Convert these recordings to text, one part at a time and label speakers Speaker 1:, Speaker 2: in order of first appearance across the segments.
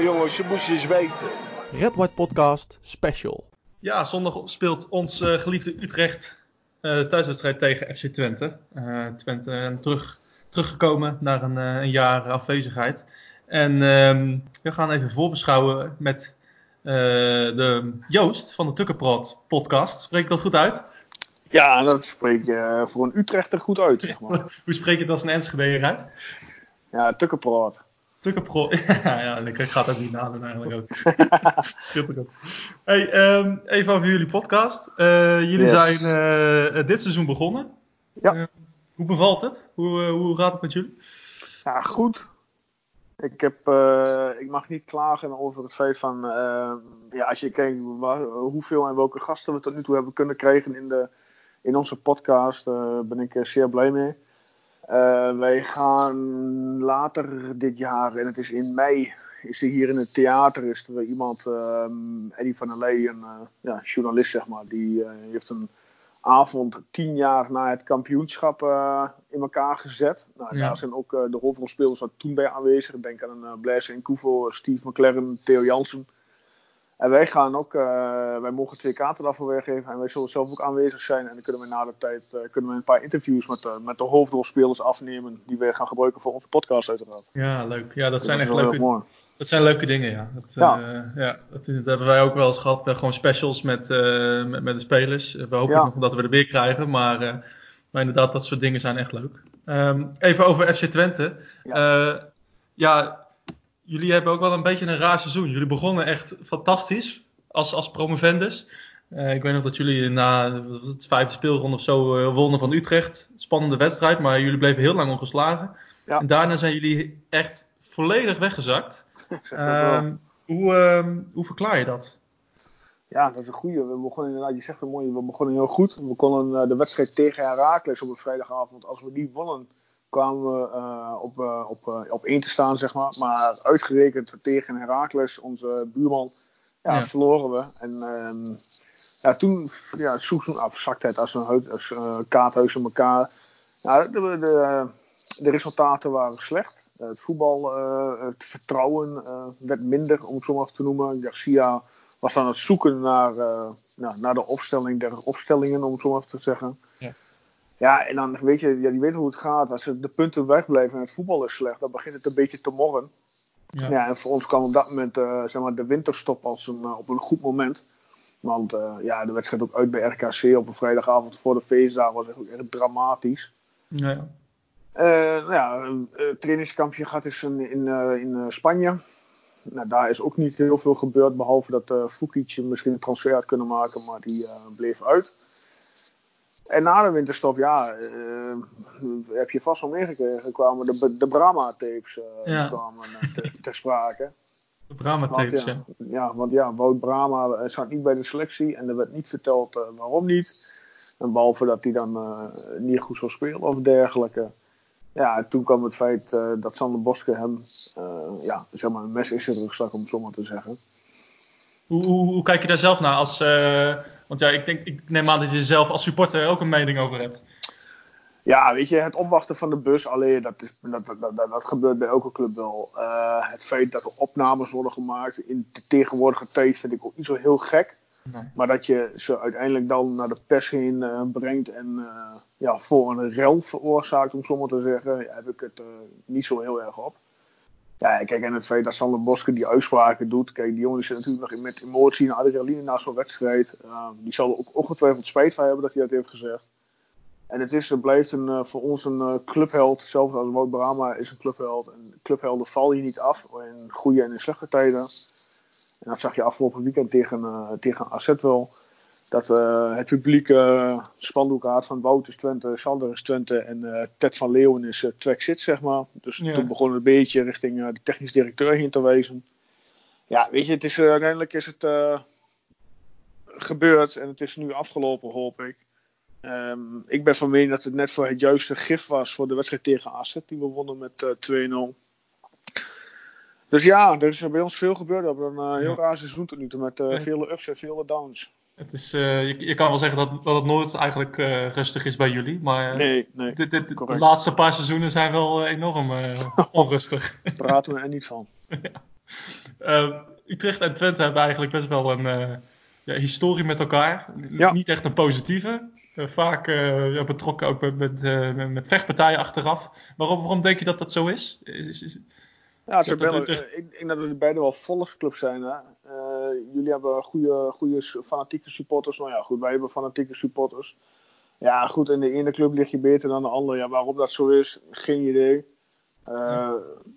Speaker 1: Nou jongens, je moest eens weten.
Speaker 2: Red White Podcast Special.
Speaker 3: Ja, zondag speelt ons uh, geliefde Utrecht uh, thuiswedstrijd tegen FC Twente. Uh, Twente terug, teruggekomen na een, een, jaar afwezigheid. En um, we gaan even voorbeschouwen met de Joost van de Tukkerprot podcast. Spreek ik dat goed uit?
Speaker 1: Ja, dat spreek je voor een Utrechter goed uit, zeg maar.
Speaker 3: Hoe spreek je het als een Enschede uit?
Speaker 1: Ja, Tukkerprot.
Speaker 3: Tukkerprot. ja, ja, ik ga het ook niet nadenken eigenlijk ook. Ook. Hey, um, even over jullie podcast. Uh, jullie yes. zijn uh, dit seizoen begonnen.
Speaker 1: Ja. Uh,
Speaker 3: hoe bevalt het? Hoe, hoe gaat het met jullie?
Speaker 1: Ja, goed. Ik, heb, ik mag niet klagen over het feit van, ja, als je kijkt waar, hoeveel en welke gasten we tot nu toe hebben kunnen krijgen in, de, in onze podcast, ben ik zeer blij mee. Uh, wij gaan later dit jaar, en het is in mei, is er hier in het theater is er iemand, um, Eddie van der Lee, een uh, ja, journalist zeg maar, die uh, heeft een avond tien jaar na het kampioenschap in elkaar gezet. Nou, ja. Daar zijn ook de hoofdrolspelers wat toen bij aanwezig. Denk aan een Blaise en Koevo, Steve McLaren, Theo Jansen. En wij gaan ook, uh, wij mogen twee kaarten daarvoor weggeven en wij zullen zelf ook aanwezig zijn. En dan kunnen we na de tijd uh, kunnen we een paar interviews met, uh, met de hoofdrolspelers afnemen, die we gaan gebruiken voor onze podcast uiteraard.
Speaker 3: Ja, leuk. Ja, dat, zijn echt leuke, dat zijn leuke dingen, ja. Dat, ja. ja dat, dat, hebben wij ook wel eens gehad, gewoon specials met, met, met, de spelers. We hopen ja. nog dat we er weer krijgen, maar, maar inderdaad, dat soort dingen zijn echt leuk. Um, even over FC Twente. Ja, ja jullie hebben ook wel een beetje een raar seizoen. Jullie begonnen echt fantastisch als, als promovendus. Uh, ik weet nog dat jullie na het vijfde speelronde of zo uh, wonnen van Utrecht. Spannende wedstrijd, maar jullie bleven heel lang ongeslagen. Ja. En daarna zijn jullie echt volledig weggezakt. Uh, hoe, ehm, hoe verklaar je dat?
Speaker 1: Ja, dat is een goede. We begonnen inderdaad, je zegt het mooi, we begonnen heel goed. We konden eh, de wedstrijd tegen Herakles op een vrijdagavond, als we die wonnen, kwamen we uh, op, uh, op, uh, op één te staan, zeg maar. Maar uitgerekend tegen Herakles, onze buurman, ja, ja. verloren we. En um, ja, toen ja, zoek zo'n afzaktheid als een als, kaarthuis in elkaar. Ja, de, de, de resultaten waren slecht. het voetbal, het vertrouwen werd minder, om het zo maar te noemen. Garcia was aan het zoeken naar, nou, naar de opstelling der opstellingen, om het zo maar te zeggen. Ja. Ja, en dan weet je, ja, die weten hoe het gaat. Als de punten wegblijven en het voetbal is slecht, dan begint het een beetje te morren. Ja. ja en voor ons kwam op dat moment uh, zeg maar, de winterstop als een, uh, op een goed moment. Want uh, ja, de wedstrijd ook uit bij RKC op een vrijdagavond voor de feestdagen was echt, echt dramatisch.
Speaker 3: Ja.
Speaker 1: nou ja, een trainingskampje gaat dus in, in, in Spanje. Nou, daar is ook niet heel veel gebeurd, behalve dat uh, Fukic misschien een transfer had kunnen maken, maar die bleef uit. En na de winterstop, ja, uh, heb je vast wel meegekregen, kwamen de, de Brahma-tapes uh,
Speaker 3: ja.
Speaker 1: kwamen, ter, ter sprake.
Speaker 3: De Brahma-tapes,
Speaker 1: ja, ja. want ja, Wout Brahma zat niet bij de selectie en er werd niet verteld uh, waarom niet. En behalve dat hij dan niet goed zou spelen of dergelijke. Ja, toen kwam het feit dat Sander Boske hem ja, zeg maar een mes in zijn rug stak, om het zo maar te zeggen.
Speaker 3: Hoe, hoe, hoe kijk je daar zelf naar als want ja, ik, denk, ik neem aan dat je zelf als supporter ook een mening over hebt.
Speaker 1: Ja, weet je, het opwachten van de bus alleen, dat, is, dat, dat, dat, dat gebeurt bij elke club wel. Uh, het feit dat er opnames worden gemaakt in de tegenwoordige tijd vind ik ook niet zo heel gek. Nee. Maar dat je ze uiteindelijk dan naar de pers heen uh, brengt en uh, ja, voor een rel veroorzaakt, om zo maar te zeggen, heb ik het niet zo heel erg op. Ja, kijk, en het feit dat Sander Boske die uitspraken doet. Kijk, die jongen zit natuurlijk nog met emotie en adrenaline na zo'n wedstrijd. Uh, die zal er ook ongetwijfeld spijt van hebben dat hij dat heeft gezegd. En het, is, het blijft een, uh, voor ons een uh, clubheld. Zelfs als Wout Brama is een clubheld. En clubhelden vallen je niet af in goede en in slechte tijden. En dat zag je afgelopen weekend tegen, tegen AZ wel dat uh, het publiek uh, spandoek had van Wout is Twente, Sander is Twente en uh, Ted van Leeuwen is uh, Twek zit, zeg maar. Dus ja. toen begon het een beetje richting de technisch directeur heen te wijzen. Ja, weet je, het is, uiteindelijk is het gebeurd en het is nu afgelopen, hoop ik. Um, ik ben van mening dat het net voor het juiste gif was voor de wedstrijd tegen AZ, die we wonnen met 2-0. Dus ja, er is bij ons veel gebeurd. We hebben een heel raar seizoen tot nu toe met vele ups en vele downs.
Speaker 3: Het is, uh, je, je, kan wel zeggen dat, dat het nooit eigenlijk uh, rustig is bij jullie. Maar
Speaker 1: nee, nee,
Speaker 3: dit, dit, de laatste paar seizoenen zijn wel enorm onrustig.
Speaker 1: Daar praten we er niet van.
Speaker 3: ja. Utrecht en Twente hebben eigenlijk best wel een ja, historie met elkaar.
Speaker 1: Ja.
Speaker 3: Niet echt een positieve. Vaak ja, betrokken ook met, met, met, vechtpartijen achteraf. Waarom, waarom denk je dat dat zo is? is, is, is
Speaker 1: ja, het wel, Utrecht... ik denk dat we beide wel volksclubs zijn. Hè? Jullie hebben goede, goede fanatieke supporters. Nou ja, goed, wij hebben fanatieke supporters. Ja, goed, in de ene club lig je beter dan de andere. Ja, waarom dat zo is, geen idee. Uh,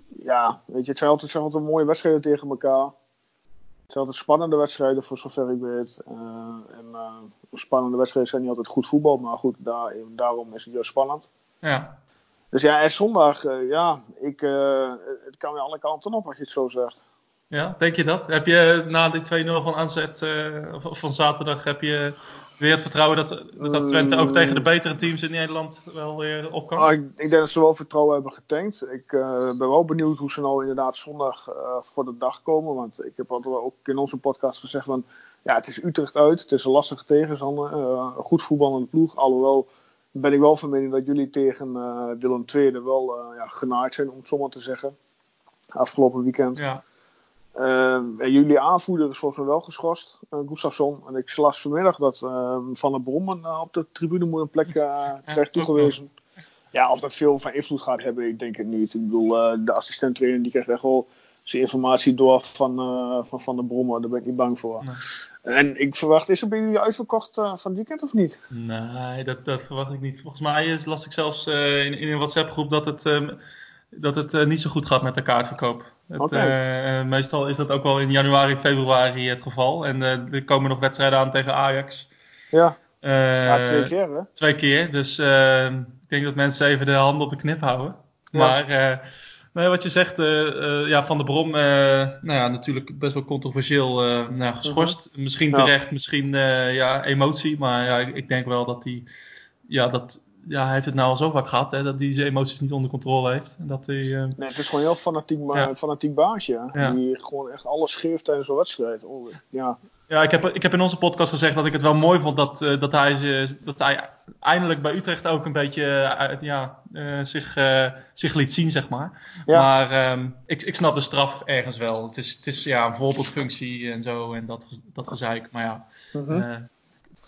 Speaker 1: ja, weet je, het zijn altijd, zijn altijd mooie wedstrijden tegen elkaar. Het zijn altijd spannende wedstrijden, voor zover ik weet. Uh, en uh, spannende wedstrijden zijn niet altijd goed voetbal, maar goed, daar, daarom is het juist spannend.
Speaker 3: Ja.
Speaker 1: Dus ja, en zondag, ja, ik, het kan weer alle kanten op als je het zo zegt.
Speaker 3: Ja, denk je dat? Heb je na die 2-0 van aanzet van zaterdag, heb je weer het vertrouwen dat, dat Twente ook tegen de betere teams in Nederland wel weer op kan?
Speaker 1: Oh, ik, ik, denk dat ze wel vertrouwen hebben getankt. Ik uh, ben wel benieuwd hoe ze nou inderdaad zondag uh, voor de dag komen. Want ik heb altijd ook in onze podcast gezegd van... Ja, het is Utrecht uit. Het is een lastige tegenstander. Uh, goed voetballende ploeg. Alhoewel ben ik wel van mening dat jullie tegen Willem II wel ja, genaaid zijn, om het zo maar te zeggen. Afgelopen weekend.
Speaker 3: Ja.
Speaker 1: Uh, jullie aanvoerder is volgens mij wel geschorst, uh, Gustafsson. En ik las vanmiddag dat uh, Van der Brommen op de tribune moet een plek krijgt toegewezen. Ja, of dat veel van invloed gaat hebben, ik denk het niet. Ik bedoel, de assistent trainer die krijgt echt wel zijn informatie door van Van, van der Brommen. Daar ben ik niet bang voor. Nee. En ik verwacht, is er bij jullie uitverkocht van het weekend of niet?
Speaker 3: Nee, dat, dat verwacht ik niet. Volgens mij las ik zelfs in, in een WhatsApp groep dat het dat het uh, niet zo goed gaat met de kaartverkoop. Het,
Speaker 1: okay.
Speaker 3: uh, meestal is dat ook wel in januari, februari het geval. En uh, er komen nog wedstrijden aan tegen Ajax.
Speaker 1: Ja, ja twee keer hè?
Speaker 3: Twee keer, dus ik denk dat mensen even de handen op de knip houden. Ja. Maar nee, wat je zegt, ja, Van de Brom, nou ja, natuurlijk best wel controversieel nou, geschorst. -huh. Misschien terecht, misschien ja, emotie. Maar ja, ik denk wel dat hij... Ja, dat ja, hij heeft het nou al zo vaak gehad, hè, dat hij zijn emoties niet onder controle heeft. Dat hij, uh...
Speaker 1: Nee, het is gewoon een heel fanatiek, ja. fanatiek baasje. Ja. Die gewoon echt alles geeft tijdens een wedstrijd. Oh, ja.
Speaker 3: Ja, ik heb, ik heb in onze podcast gezegd dat ik het wel mooi vond dat, uh, dat, hij, dat hij eindelijk bij Utrecht ook een beetje uh, ja, zich, zich liet zien, zeg maar.
Speaker 1: Ja.
Speaker 3: Maar um, ik, ik snap de straf ergens wel. Het is, het is ja, een voorbeeldfunctie en zo en dat, dat gezeik. Maar ja,
Speaker 1: mm -hmm.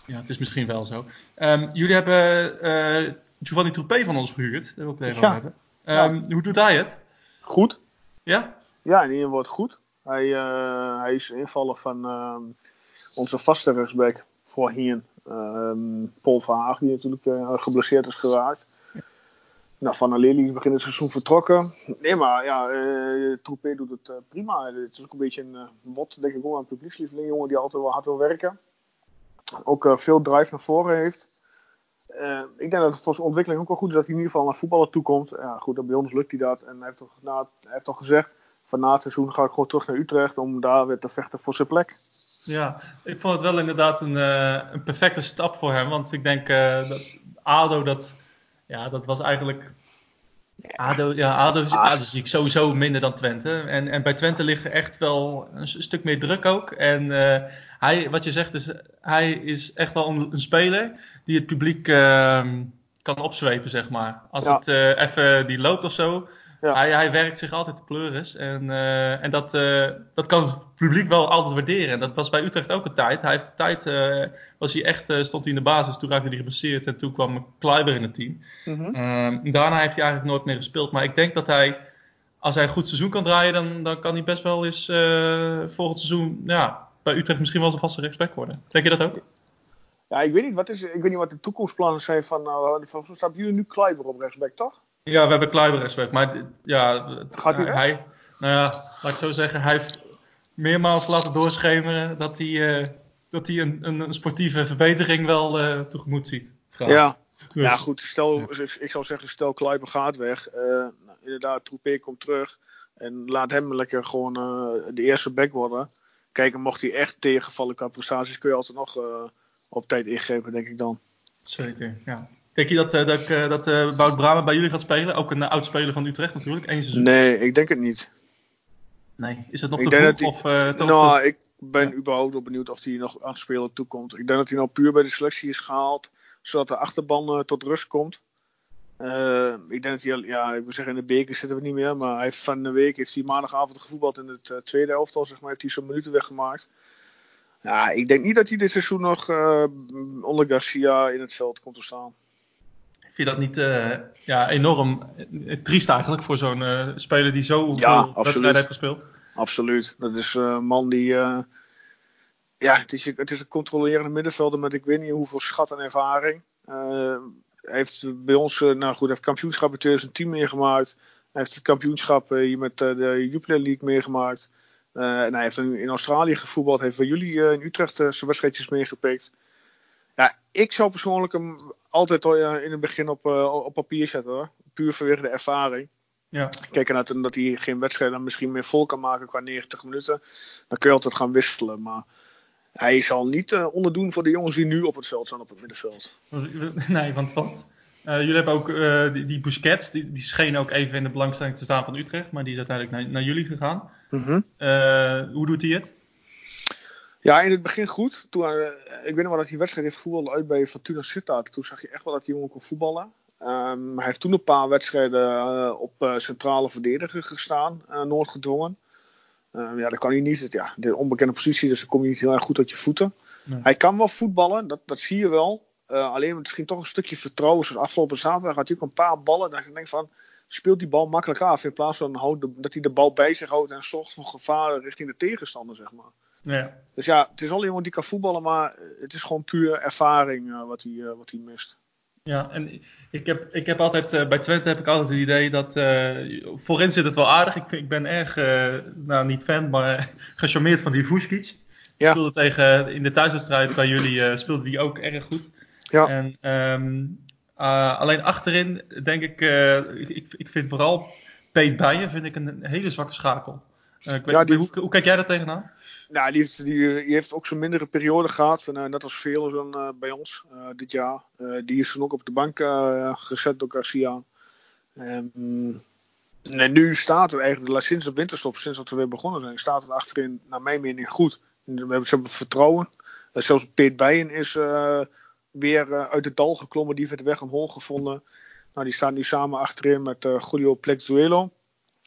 Speaker 3: Ja, het is misschien wel zo. Um, jullie hebben uh, Giovanni Troepé van ons gehuurd. Daar wil ik het even
Speaker 1: ja.
Speaker 3: hebben. Um, ja. Hoe doet hij het?
Speaker 1: Goed.
Speaker 3: Ja?
Speaker 1: Ja, in ieder geval goed. Hij, uh, hij is invaller van uh, onze vaste rechtsback voorheen. Um, Paul van Haag, die natuurlijk uh, geblesseerd is geraakt. Ja. Nou, Van der Lely is begin het seizoen vertrokken. Nee, maar ja, uh, Troepé doet het prima. Het is ook een beetje een wat, denk ik, ook een publiekslieveling. jongen die altijd wel hard wil werken ook uh, veel drive naar voren heeft. Uh, ik denk dat het voor zijn ontwikkeling ook wel goed is dat hij in ieder geval naar voetballen toekomt. Ja, goed, bij ons lukt hij dat. En hij heeft, toch na, heeft al gezegd, van na het seizoen ga ik gewoon terug naar Utrecht om daar weer te vechten voor zijn plek.
Speaker 3: Ja, ik vond het wel inderdaad een, uh, een perfecte stap voor hem. Want ik denk dat ADO, dat, ja, dat was eigenlijk... ADO, ja, ADO. ADO zie ik sowieso minder dan Twente. En, en bij Twente ligt echt wel een stuk meer druk ook. En hij, wat je zegt is, hij is echt wel een, een speler die het publiek uh, kan opzwepen, zeg maar. Als
Speaker 1: ja.
Speaker 3: het uh, even die loopt of zo,
Speaker 1: ja.
Speaker 3: hij, hij werkt zich altijd de pleuris. En, uh, en dat, uh, dat kan het publiek wel altijd waarderen. En dat was bij Utrecht ook een tijd. Hij heeft de tijd, was hij echt, stond hij in de basis, toen raakte hij geblesseerd en toen kwam Kleiber in het team.
Speaker 1: Mm -hmm.
Speaker 3: daarna heeft hij eigenlijk nooit meer gespeeld. Maar ik denk dat hij, als hij een goed seizoen kan draaien, dan, dan kan hij best wel eens volgend seizoen, ja, bij Utrecht misschien wel een vaste rechtsback worden. Denk je dat ook?
Speaker 1: Ja, ik weet niet wat, is, ik weet niet wat de toekomstplannen zijn van. Uh, van staat jullie nu Kleiber op rechtsback, toch?
Speaker 3: Ja, we hebben Kleiber rechtsback. Maar ja,
Speaker 1: Gaat hij,
Speaker 3: hij Nou ja, laat ik zo zeggen, hij heeft meermaals laten doorschemeren dat hij, uh, dat hij een, een, sportieve verbetering wel uh, tegemoet ziet.
Speaker 1: Graag. Ja. Dus, ja, goed. Stel, ja. ik zou zeggen, stel Kleiber gaat weg. nou, inderdaad, Troepé komt terug. En laat hem lekker gewoon de eerste back worden. Kijk, mocht hij echt tegenvallen qua prestaties, kun je altijd nog uh, op tijd ingrepen, denk ik dan.
Speaker 3: Zeker, ja. Denk je dat, uh, dat, uh, dat uh, Bout Brama bij jullie gaat spelen? Ook een oud speler van Utrecht natuurlijk, één seizoen.
Speaker 1: Nee, ik denk het niet.
Speaker 3: Nee, is het nog ik te vroeg? Die, of,
Speaker 1: nou, ik ben ja. überhaupt wel benieuwd of hij nog aan spelen toekomt. Ik denk dat hij nou puur bij de selectie is gehaald, zodat de achterban tot rust komt. ik denk dat hij, ja, ik wil zeggen in de beker zitten we niet meer, maar hij heeft van de week heeft hij maandagavond gevoetbald in het tweede elftal, zeg maar, heeft hij zo'n minuten weggemaakt. Ja, ik denk niet dat hij dit seizoen nog onder Garcia in het veld komt te staan.
Speaker 3: Vind je dat niet ja, enorm triest eigenlijk voor zo'n speler die zo ja, wedstrijden heeft gespeeld?
Speaker 1: Absoluut. Dat is een man die. Uh, ja, het is, het is een controlerende middenvelder met ik weet niet hoeveel schat en ervaring. Uh, heeft bij ons, uh, nou goed, heeft kampioenschap in 2010 meegemaakt. Hij heeft het kampioenschap hier met de Jupiler League meegemaakt. en hij heeft in Australië gevoetbald. Heeft bij jullie in Utrecht zijn wedstrijdjes meegepikt. Ja, ik zou persoonlijk hem altijd in het begin op, op papier zetten hoor. Puur vanwege de ervaring. Ja. Kijk naar dat hij geen wedstrijd misschien meer vol kan maken qua 90 minuten. Dan kun je altijd gaan wisselen. Maar hij zal niet uh, onderdoen voor de jongens die nu op het veld zijn op het middenveld.
Speaker 3: Nee, want wat? Uh, jullie hebben ook uh, die, die, Busquets, die, die scheen ook even in de belangstelling te staan van Utrecht, maar die is uiteindelijk naar, naar jullie gegaan. Mm hoe doet hij het?
Speaker 1: Ja, in het begin goed. Toen, ik weet nog wel dat hij wedstrijd heeft voetbal uit bij Fortuna Sittard. Toen zag je echt wel dat die jongen kon voetballen. Um, hij heeft toen een paar wedstrijden uh, op uh, centrale verdediger gestaan, nooit gedwongen. Ehm, ja, dat kan hij niet. Ja, de onbekende positie, dus dan kom je niet heel erg goed uit je voeten. Nee. Hij kan wel voetballen, dat, dat zie je wel. alleen misschien toch een stukje vertrouwen. Zoals afgelopen zaterdag had hij ook een paar ballen. Dat je denkt van, speelt die bal makkelijk af. In plaats van dat hij de bal bij zich houdt en zorgt voor gevaar richting de tegenstander, zeg maar. Ja. Dus ja, het is wel iemand die kan voetballen, maar het is gewoon puur ervaring wat, hij, wat hij mist.
Speaker 3: Ja, en ik heb, ik heb altijd, uh, bij Twente heb ik altijd het idee dat, voorin zit het wel aardig. Ik, ik ben erg, nou niet fan, maar gecharmeerd van die Vuskic. Ja. Speelde tegen, in de thuiswedstrijd bij jullie speelde die ook erg goed. Ja. En, um, alleen achterin denk ik, ik, ik vind vooral Peet Bijen vind ik een hele zwakke schakel. Ik weet, ja, die... hoe, hoe kijk jij daar tegenaan?
Speaker 1: Nou, die heeft, die, heeft ook zo'n mindere periode gehad. En, uh, net als veel dan, uh, bij ons uh, dit jaar. die is toen ook op de bank gezet door Garcia. Um, en nu staat er eigenlijk sinds de winterstop, sinds dat we weer begonnen zijn, staat het achterin naar mijn mening goed. We hebben, ze hebben vertrouwen. zelfs Peet Bijen is weer uit het dal geklommen. Die heeft de weg omhoog gevonden. Nou, die staan nu samen achterin met Julio Plexuelo.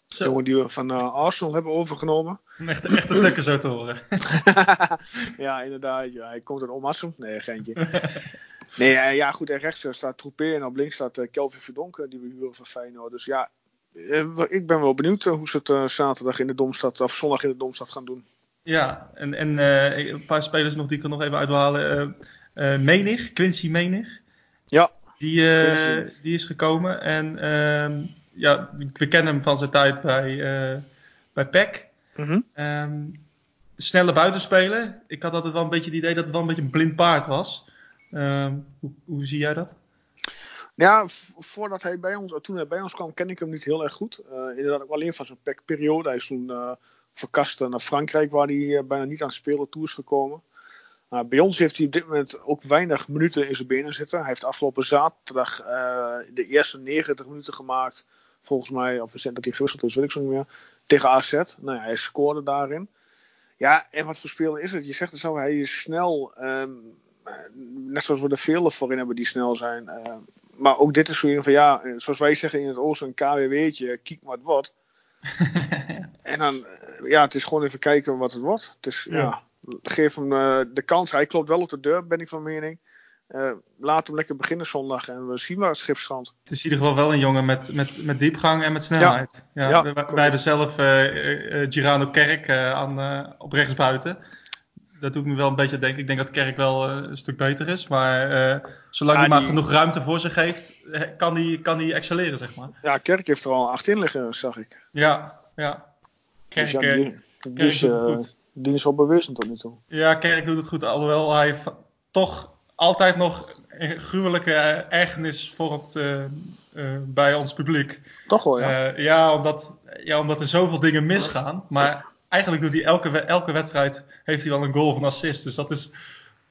Speaker 1: Jongen die we van Arsenal hebben overgenomen.
Speaker 3: Echt, echt een lekker zo te horen.
Speaker 1: ja, inderdaad. Ja. Hij komt uit Omassum. Nee, geintje. nee, uh, ja, goed. En rechts staat Troepé en op links staat uh, Kelvin Verdonken, die we huren van Feyenoord. Dus ja, uh, ik ben wel benieuwd hoe ze het zaterdag in de Domstad, of zondag in de Domstad gaan doen.
Speaker 3: Ja, en, en een paar spelers nog die ik er nog even uithalen. Menig, Quincy Menig. Ja. Die, die is gekomen. En ehm, ja, we kennen hem van zijn tijd bij, bij PEC. Mm snelle buitenspelen. Ik had altijd wel een beetje het idee dat het wel een beetje een blind paard was. Ehm, hoe, hoe, zie jij dat?
Speaker 1: Ja, voordat hij bij ons, toen hij bij ons kwam, ken ik hem niet heel erg goed. Uh, inderdaad ook alleen van zijn periode. Hij is toen uh, verkast naar Frankrijk, waar hij eh, bijna niet aan spelen toe is gekomen. bij ons heeft hij op dit moment ook weinig minuten in zijn benen zitten. Hij heeft afgelopen zaterdag de eerste 90 minuten gemaakt. Volgens mij, of dat hij gewisseld is, weet ik zo niet meer tegen AZ. Nou ja, hij scoorde daarin. Ja, en wat voor speler is het? Je zegt het zo, hij is snel. Um, net zoals we er vele voor in hebben die snel zijn. Uh, maar ook dit is zo van ja, zoals wij zeggen in het oosten, een KWW'tje, kiek wat wordt. en dan, eh, ja, het is gewoon even kijken wat het wordt. Dus ja, ja geef hem uh, de kans. Hij klopt wel op de deur, ben ik van mening. Uh, laat hem lekker beginnen zondag en we zien waar het schip strandt.
Speaker 3: Het is in ieder geval wel een jongen met, met, met diepgang en met snelheid. Ja, ja, wij, hebben zelf uh, Girano Kerk aan, op rechtsbuiten. Dat doet me wel een beetje denken. Ik denk dat Kerk wel een stuk beter is. Maar zolang hij maar genoeg ruimte voor zich heeft, kan hij kan die excelleren, zeg maar.
Speaker 1: Ja, Kerk heeft er al acht in liggen, zag ik.
Speaker 3: Ja, ja.
Speaker 1: Kerk, dus die, Kerk doet het goed. Die is wel bewezen tot nu toe.
Speaker 3: Ja, Kerk doet het goed. Alhoewel hij toch altijd nog een gruwelijke ergernis voor het, uh, uh, bij ons publiek.
Speaker 1: Toch wel, ja.
Speaker 3: Uh, ja, omdat, ja, omdat er zoveel dingen misgaan. Maar eigenlijk doet hij elke, elke wedstrijd heeft hij wel een goal of een assist. Dus dat is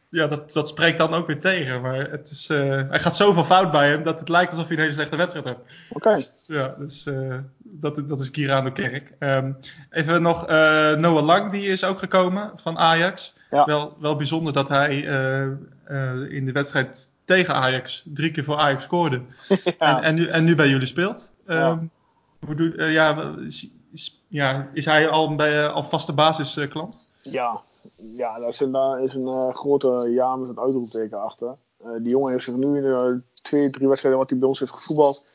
Speaker 3: ja, dat, dat spreekt dan ook weer tegen. Maar het is, hij gaat zoveel fout bij hem dat het lijkt alsof hij een hele slechte wedstrijd hebt.
Speaker 1: Oké.
Speaker 3: Ja, dus dat, dat is Kirano Kerk. Um, even nog Noah Lang, die is ook gekomen van Ajax. Ja. Wel, wel bijzonder dat hij in de wedstrijd tegen Ajax drie keer voor Ajax scoorde. En, en, nu, en nu bij jullie speelt. Ja. Hoe doe, ja, is, ja, is hij al, bij, al vaste basisklant?
Speaker 1: ja, ja, daar is een, daar is een grote ja met een uitroepteken achter. die jongen heeft zich nu in de twee, drie wedstrijden wat hij bij ons heeft gevoetbald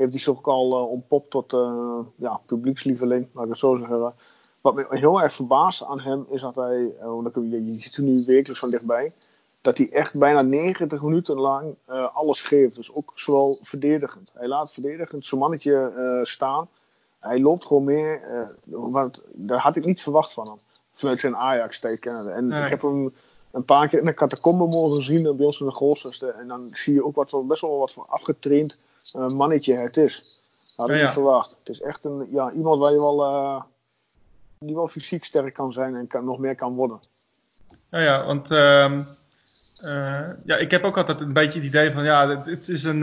Speaker 1: heeft hij zich ook al uh, ontpopt tot uh, ja, publiekslieveling, laat ik het zo zeggen. Wat me heel erg verbaast aan hem is dat hij, uh, je, je ziet hem nu wekelijks van dichtbij, dat hij echt bijna 90 minuten lang alles geeft. Dus ook zowel verdedigend. Hij laat verdedigend zijn mannetje staan. Hij loopt gewoon meer, want daar had ik niet verwacht van hem. Vanuit zijn Ajax-tijd En ik heb hem een paar keer in de catacombe mogen zien bij ons in de Goolsvesten. En dan zie je ook wat, best wel wat van afgetraind mannetje het is. Dat had ik ja, niet verwacht. Het is echt een, ja, iemand waar je wel, die wel fysiek sterk kan zijn en kan, nog meer kan worden.
Speaker 3: Ja, ja want uh, ja, ik heb ook altijd een beetje het idee van, ja, het, het is een,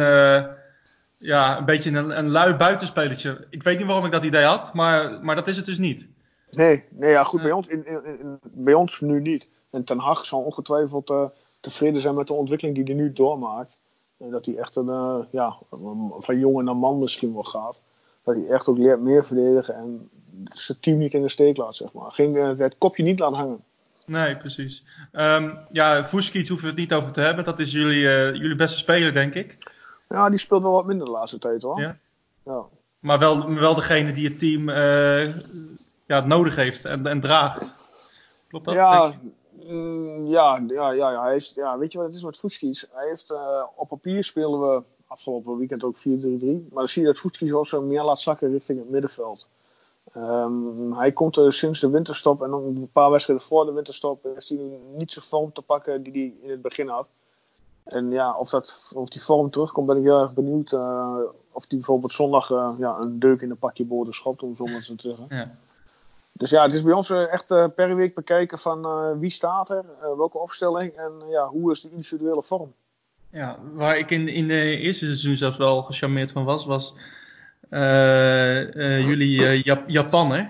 Speaker 3: ja, een beetje een, een lui buitenspelertje. Ik weet niet waarom ik dat idee had, maar, maar dat is het dus niet.
Speaker 1: Nee, nee ja, goed, bij, ons, in, in, in, bij ons nu niet. En Ten Hag zal ongetwijfeld tevreden zijn met de ontwikkeling die hij nu doormaakt. En dat hij echt een, uh, ja, van jongen naar man misschien wel gaat. Dat hij echt ook leert meer verdedigen en zijn team niet in de steek laat, zeg maar. Uh, het kopje niet laten hangen.
Speaker 3: Nee, precies. Um, ja, Vuskic hoeven we het niet over te hebben. Dat is jullie, uh, jullie beste speler, denk ik.
Speaker 1: Ja, die speelt wel wat minder de laatste tijd, hoor. Ja.
Speaker 3: ja. Maar wel, wel degene die het team ja, nodig heeft en, en draagt. Klopt dat?
Speaker 1: Ja, Mm, ja, ja, ja, ja, hij is, ja, weet je wat het is met Voetskies? Hij heeft, uh, op papier spelen we afgelopen weekend ook 4-3-3. Maar dan zie je dat Voetskies ook zo meer laat zakken richting het middenveld. Um, hij komt er sinds de winterstop en een paar wedstrijden voor de winterstop heeft hij niet zo'n vorm te pakken die hij in het begin had. En ja, of, dat, of die vorm terugkomt, ben ik heel erg benieuwd. Uh, of hij bijvoorbeeld zondag uh, ja, een deuk in een pakje boorden schopt, om zo maar te zeggen. Ja. Dus ja, het is bij ons eh, echt uh, per week bekijken van wie staat er, welke opstelling en ja, hoe is de individuele vorm.
Speaker 3: Ja, waar ik in, in de eerste seizoen zelfs wel gecharmeerd van was, was jullie Jap Japan, hè?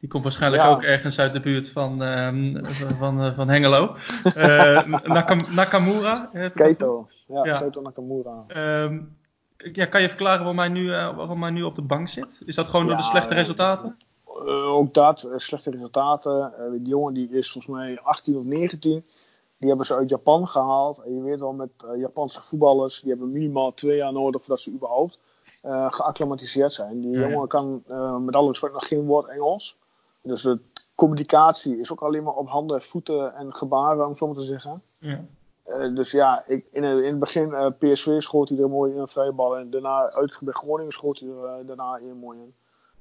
Speaker 3: Die komt waarschijnlijk ook ergens uit de buurt van, ehm, van, van Hengelo. Nakam Nakamura.
Speaker 1: Keito, ja, ja, Nakamura.
Speaker 3: Um, ja, kan je verklaren waarom hij, nu, waarom hij nu op de bank zit? Is dat gewoon door de slechte resultaten?
Speaker 1: uh, ook dat, uh, slechte resultaten. Uh, die jongen die is volgens mij 18 of 19. Die hebben ze uit Japan gehaald. En je weet wel, met Japanse voetballers, die hebben minimaal twee jaar nodig voordat ze überhaupt geacclimatiseerd zijn. Die jongen kan met alle respect nog geen woord Engels. Dus de communicatie is ook alleen maar op handen, voeten en gebaren, om zo maar te zeggen. Ja. dus ja, ik, in, in, het begin PSV schoot hij er mooi in een vrije bal. En daarna uit bij Groningen schoot hij er daarna in mooi in.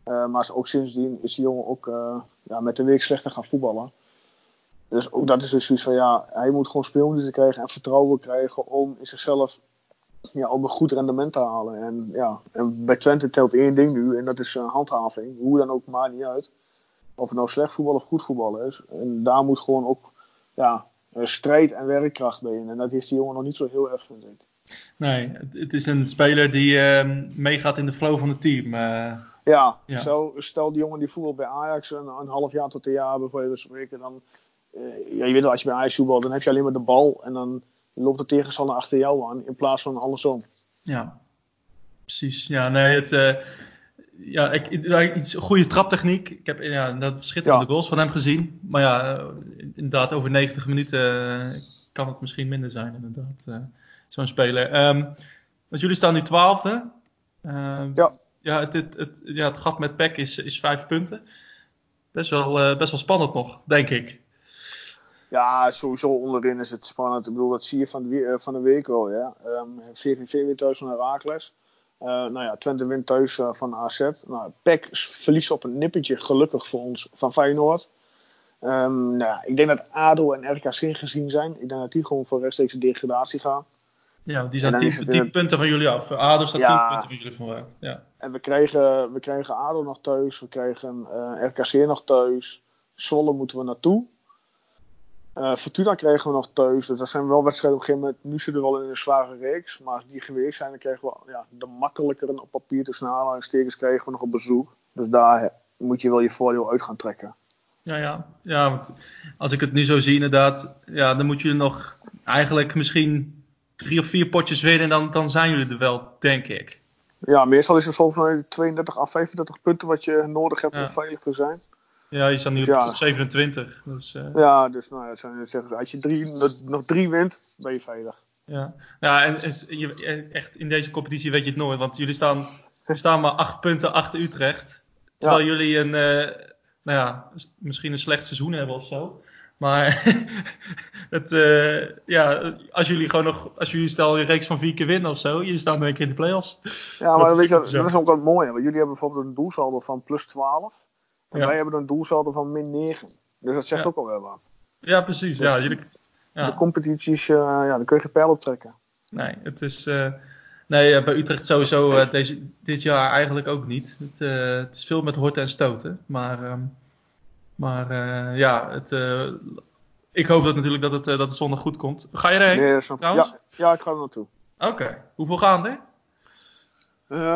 Speaker 1: Uh, maar ook sindsdien is die jongen ook uh, ja, met de week slechter gaan voetballen. Dus ook dat is dus zoiets van ja, hij moet gewoon speelminuten krijgen en vertrouwen krijgen om in zichzelf ja, om een goed rendement te halen. En, ja, en bij Twente telt één ding nu en dat is uh, handhaving. Hoe dan ook, maakt niet uit. Of het nou slecht voetbal of goed voetbal is. En daar moet gewoon ook ja, strijd en werkkracht bij in. En dat is die jongen nog niet zo heel erg, vind ik.
Speaker 3: Nee, het is een speler die meegaat in de flow van het team.
Speaker 1: Ja, ja. Zo, stel die jongen die voetbal bij Ajax een, een half jaar tot een jaar bijvoorbeeld spreken, dan, ja, je weet wel, als je bij Ajax voetbalt, dan heb je alleen maar de bal en dan loopt de tegenstander achter jou aan in plaats van andersom.
Speaker 3: Ja, precies. Ja, nee, het, uh, ja, ik, iets, goede traptechniek. Ik heb ja, dat schitterende ja. goals van hem gezien. Maar ja, uh, inderdaad, over 90 minuten kan het misschien minder zijn, inderdaad. Zo'n speler. Um, want jullie staan nu twaalfde.
Speaker 1: Ehm, ja
Speaker 3: ja, het, het, het, ja, het gat met PEC is, is vijf punten. Best wel, uh, best wel spannend nog, denk ik.
Speaker 1: Ja, sowieso onderin is het spannend. Ik bedoel, dat zie je van de, van de week wel. Ja. Um, VVV wint thuis van Herakles. Uh, nou ja, Twente wint thuis uh, van AZ. Nou, PEC verliest op een nippertje, gelukkig voor ons, van Feyenoord. Um, nou ja, ik denk dat ADO en RKC gezien zijn. Ik denk dat die gewoon voor rechtstreeks degradatie gaan.
Speaker 3: Ja, die zijn 10 punten van jullie af. ADO staat 10 punten van jullie van Ja.
Speaker 1: En we kregen, we kregen ADO nog thuis. We uh, eh, RKC nog thuis. Zwolle moeten we naartoe. Uh, Fortuna kregen we nog thuis. Dus dat zijn wel wedstrijden op een gegeven moment. Nu zitten we wel in een zware reeks. Maar als die geweest zijn, dan kregen we ja, de makkelijkere op papier tussen aanhalingstekens kregen we nog op bezoek. Dus daar moet je wel je voordeel uit gaan trekken.
Speaker 3: Ja, ja. ja want als ik het nu zo zie inderdaad. Ja, dan moet je nog eigenlijk misschien drie of vier potjes winnen, en dan, dan zijn jullie er wel, denk ik.
Speaker 1: Ja, meestal is het volgens mij 32 à 35 punten wat je nodig hebt om veilig te zijn.
Speaker 3: Ja, je staat nu dus op 27. Dus, uh...
Speaker 1: Ja, dus nou, ja, zeggen, als je drie, nog drie wint, ben je veilig.
Speaker 3: Ja, ja en, je, echt in deze competitie weet je het nooit. Want jullie staan, staan maar acht punten achter Utrecht. Terwijl jullie een, uh, nou ja, misschien een slecht seizoen hebben of zo. Maar het, uh, ja, als jullie gewoon nog, als jullie stel een reeks van vier keer winnen of zo, jullie staan denk ik in de playoffs.
Speaker 1: Ja, maar dat, weet je, dat is ook wat mooi. Want jullie hebben bijvoorbeeld een doelsaldo van plus 12. En wij hebben een doelsaldo van min 9. Dus dat zegt ook alweer wat.
Speaker 3: Ja, precies. ja, dus jullie,
Speaker 1: ja. De competities, uh, ja, daar kun je geen pijl op trekken.
Speaker 3: Nee, het is. Uh, nee, bij Utrecht sowieso deze, dit jaar eigenlijk ook niet. Het, het is veel met horten en stoten. Maar um, maar ja, het, ik hoop dat natuurlijk dat het, dat het zondag goed komt. Ga je erheen nee, trouwens?
Speaker 1: Ja, ja, ik ga er naartoe.
Speaker 3: Oké. Hoeveel gaan er?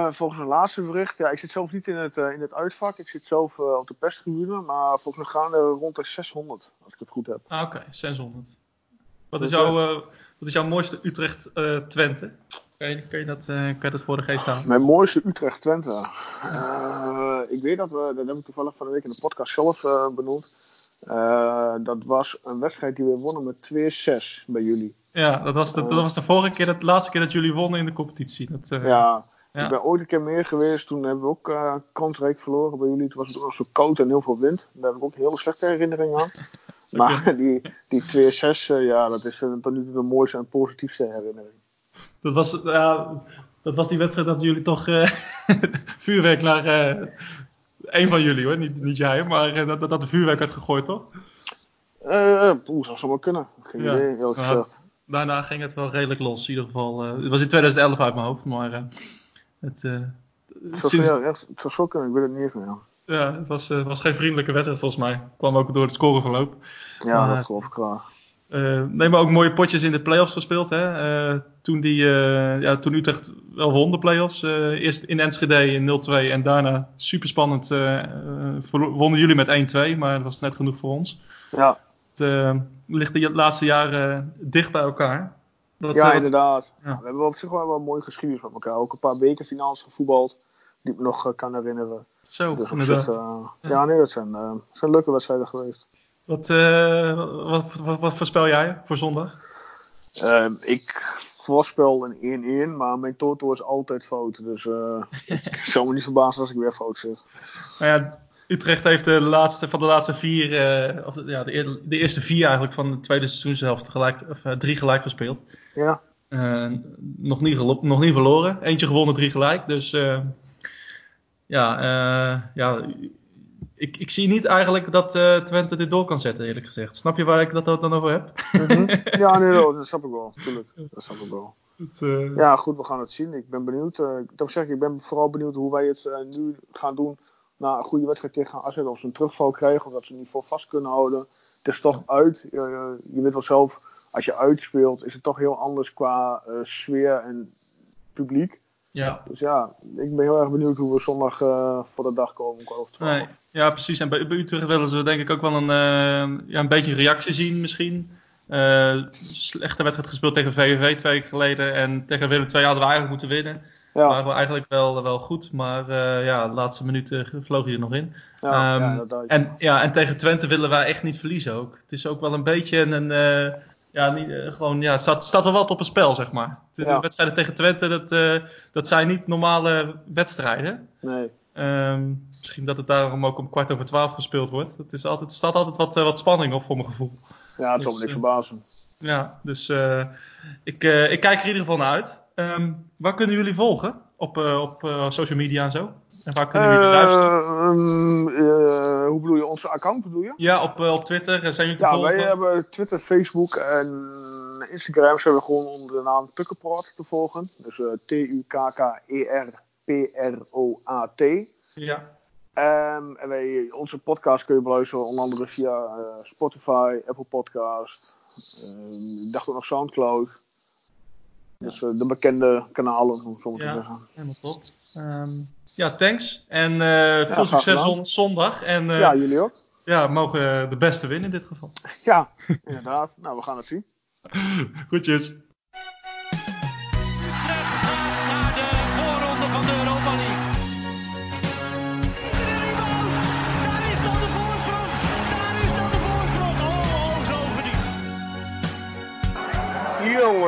Speaker 1: Volgens een laatste bericht, ja, ik zit zelf niet in het, in het uitvak. Ik zit zelf op de perstribune, maar volgens mij gaan er rond de 600, als ik het goed heb.
Speaker 3: Ah, Oké, 600. Wat is, dus, jouw, wat is jouw mooiste Utrecht-Twente? Kan je, kan, je dat, kan je dat voor de geest halen?
Speaker 1: Mijn mooiste Utrecht Twente. Uh, ik weet dat we, dat heb ik toevallig van de week in de podcast zelf benoemd. dat was een wedstrijd die we wonnen met 2-6 bij jullie.
Speaker 3: Ja, dat was, de, dat was de vorige keer, de laatste keer dat jullie wonnen in de competitie. Dat,
Speaker 1: ja, ja, ik ben ooit een keer meer geweest. Toen hebben we ook uh, kansrijk verloren bij jullie. Toen was het ook zo koud en heel veel wind. Daar heb ik ook hele slechte herinneringen aan. maar die, die 2-6, ja, dat is uh, tot nu toe de mooiste en positiefste herinnering
Speaker 3: dat was, ja, dat was die wedstrijd dat jullie toch vuurwerk naar. Een van jullie hoor, niet, niet jij, maar dat, dat de vuurwerk werd gegooid, toch?
Speaker 1: Uh, Oeh, zou zo wel kunnen. Geen ja. idee, heel
Speaker 3: Daarna ging het wel redelijk los, in ieder geval. het was in 2011 uit mijn hoofd, maar het. het
Speaker 1: sinds... ja, het zo kunnen, ik weet het niet eens meer.
Speaker 3: Ja, het was, was geen vriendelijke wedstrijd volgens mij. Kwam ook door het scoreverloop.
Speaker 1: Ja, maar, dat geloof ik klaar.
Speaker 3: Uh, nee, maar ook mooie potjes in de playoffs gespeeld. Hè? Uh, toen, die, uh, ja, toen Utrecht wel won de playoffs. eerst in Enschede in 0-2 en daarna super spannend wonnen jullie met 1-2. Maar dat was net genoeg voor ons.
Speaker 1: Ja.
Speaker 3: Het ligt de laatste jaren dicht bij elkaar.
Speaker 1: Dat, ja, inderdaad. Ja. We hebben op zich wel, wel een mooie geschiedenis met elkaar. Ook een paar bekerfinales gevoetbald die ik me nog kan herinneren.
Speaker 3: Zo, dus inderdaad.
Speaker 1: Zich, ja. ja. nee, dat zijn, zijn leuke wedstrijden geweest.
Speaker 3: Wat, wat, wat, wat, voorspel jij voor zondag?
Speaker 1: Uh, ik voorspel een 1-1, maar mijn toto is altijd fout. Dus uh, ik zou me niet verbazen als ik weer fout zit.
Speaker 3: Nou ja, Utrecht heeft de laatste, van de laatste vier, of de, ja, de, de, eerste vier eigenlijk van de tweede seizoenshelft gelijk, of, drie gelijk gespeeld.
Speaker 1: Ja.
Speaker 3: nog, niet nog niet verloren. Eentje gewonnen, drie gelijk. Dus ja, ja ik, ik zie niet eigenlijk dat Twente dit door kan zetten, eerlijk gezegd. Snap je waar ik dat dan over heb?
Speaker 1: Mm Ja, nee, dat snap ik wel. Tuurlijk, dat snap ik wel. Het, uh... Ja, goed, we gaan het zien. Ik ben benieuwd. Uh, ik zeg, ik ben vooral benieuwd hoe wij het nu gaan doen na een goede wedstrijd tegen AZ. Of ze een terugval krijgen, of dat ze het niveau vast kunnen houden. Het is toch uit. je weet wel zelf, als je uitspeelt, is het toch heel anders qua sfeer en publiek.
Speaker 3: Ja.
Speaker 1: Dus ja, ik ben heel erg benieuwd hoe we zondag uh, voor de dag komen.
Speaker 3: Nee, ja, precies. En bij, bij Utrecht willen ze denk ik ook wel een, uh, ja, een beetje reactie zien misschien. Uh, slechte wedstrijd gespeeld tegen VVV twee weken geleden. En tegen Willem II hadden we eigenlijk moeten winnen. Ja. Waren we eigenlijk wel, wel goed. Maar ja, de laatste minuten vloog je er nog in. Ja, um, ja, en, ja, en tegen Twente willen wij echt niet verliezen ook. Het is ook wel een beetje een ja, niet, uh, gewoon, ja, staat, staat wel wat op het spel, zeg maar. De ja. wedstrijden tegen Twente, dat, dat zijn niet normale wedstrijden.
Speaker 1: Nee.
Speaker 3: Um, misschien dat het daarom ook om kwart over twaalf gespeeld wordt. Het, is altijd, er staat altijd wat, wat spanning op, voor mijn gevoel.
Speaker 1: Ja, het zal dus, me niks verbazen.
Speaker 3: Ja, dus ik, ik kijk er in ieder geval naar uit. Um, waar kunnen jullie volgen? Op, op social media en zo? En waar kunnen jullie luisteren?
Speaker 1: Um, hoe bedoel je, onze account bedoel je?
Speaker 3: Ja, op, op Twitter zijn jullie te
Speaker 1: ja,
Speaker 3: volgen?
Speaker 1: Ja, wij hebben Twitter, Facebook en Instagram zijn we gewoon onder de naam Tukkenpraat te volgen. Dus uh, T-U-K-K-E-R-P-R-O-A-T.
Speaker 3: Ja.
Speaker 1: Um, en wij, onze podcast kun je beluisteren onder andere via uh, Spotify, Apple Podcast. Um, ik dacht ook nog Soundcloud. Dus uh, de bekende kanalen, om zo te
Speaker 3: ja,
Speaker 1: zeggen.
Speaker 3: helemaal top. Um, ja, thanks. En uh, veel succes on zondag. En,
Speaker 1: ja, jullie ook.
Speaker 3: Ja, mogen de beste winnen in dit geval.
Speaker 1: Ja, inderdaad. nou, we gaan het zien.
Speaker 3: Goedjes.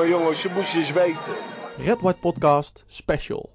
Speaker 4: Jongen, jongen, ze moesten eens weten.
Speaker 2: Red White Podcast Special.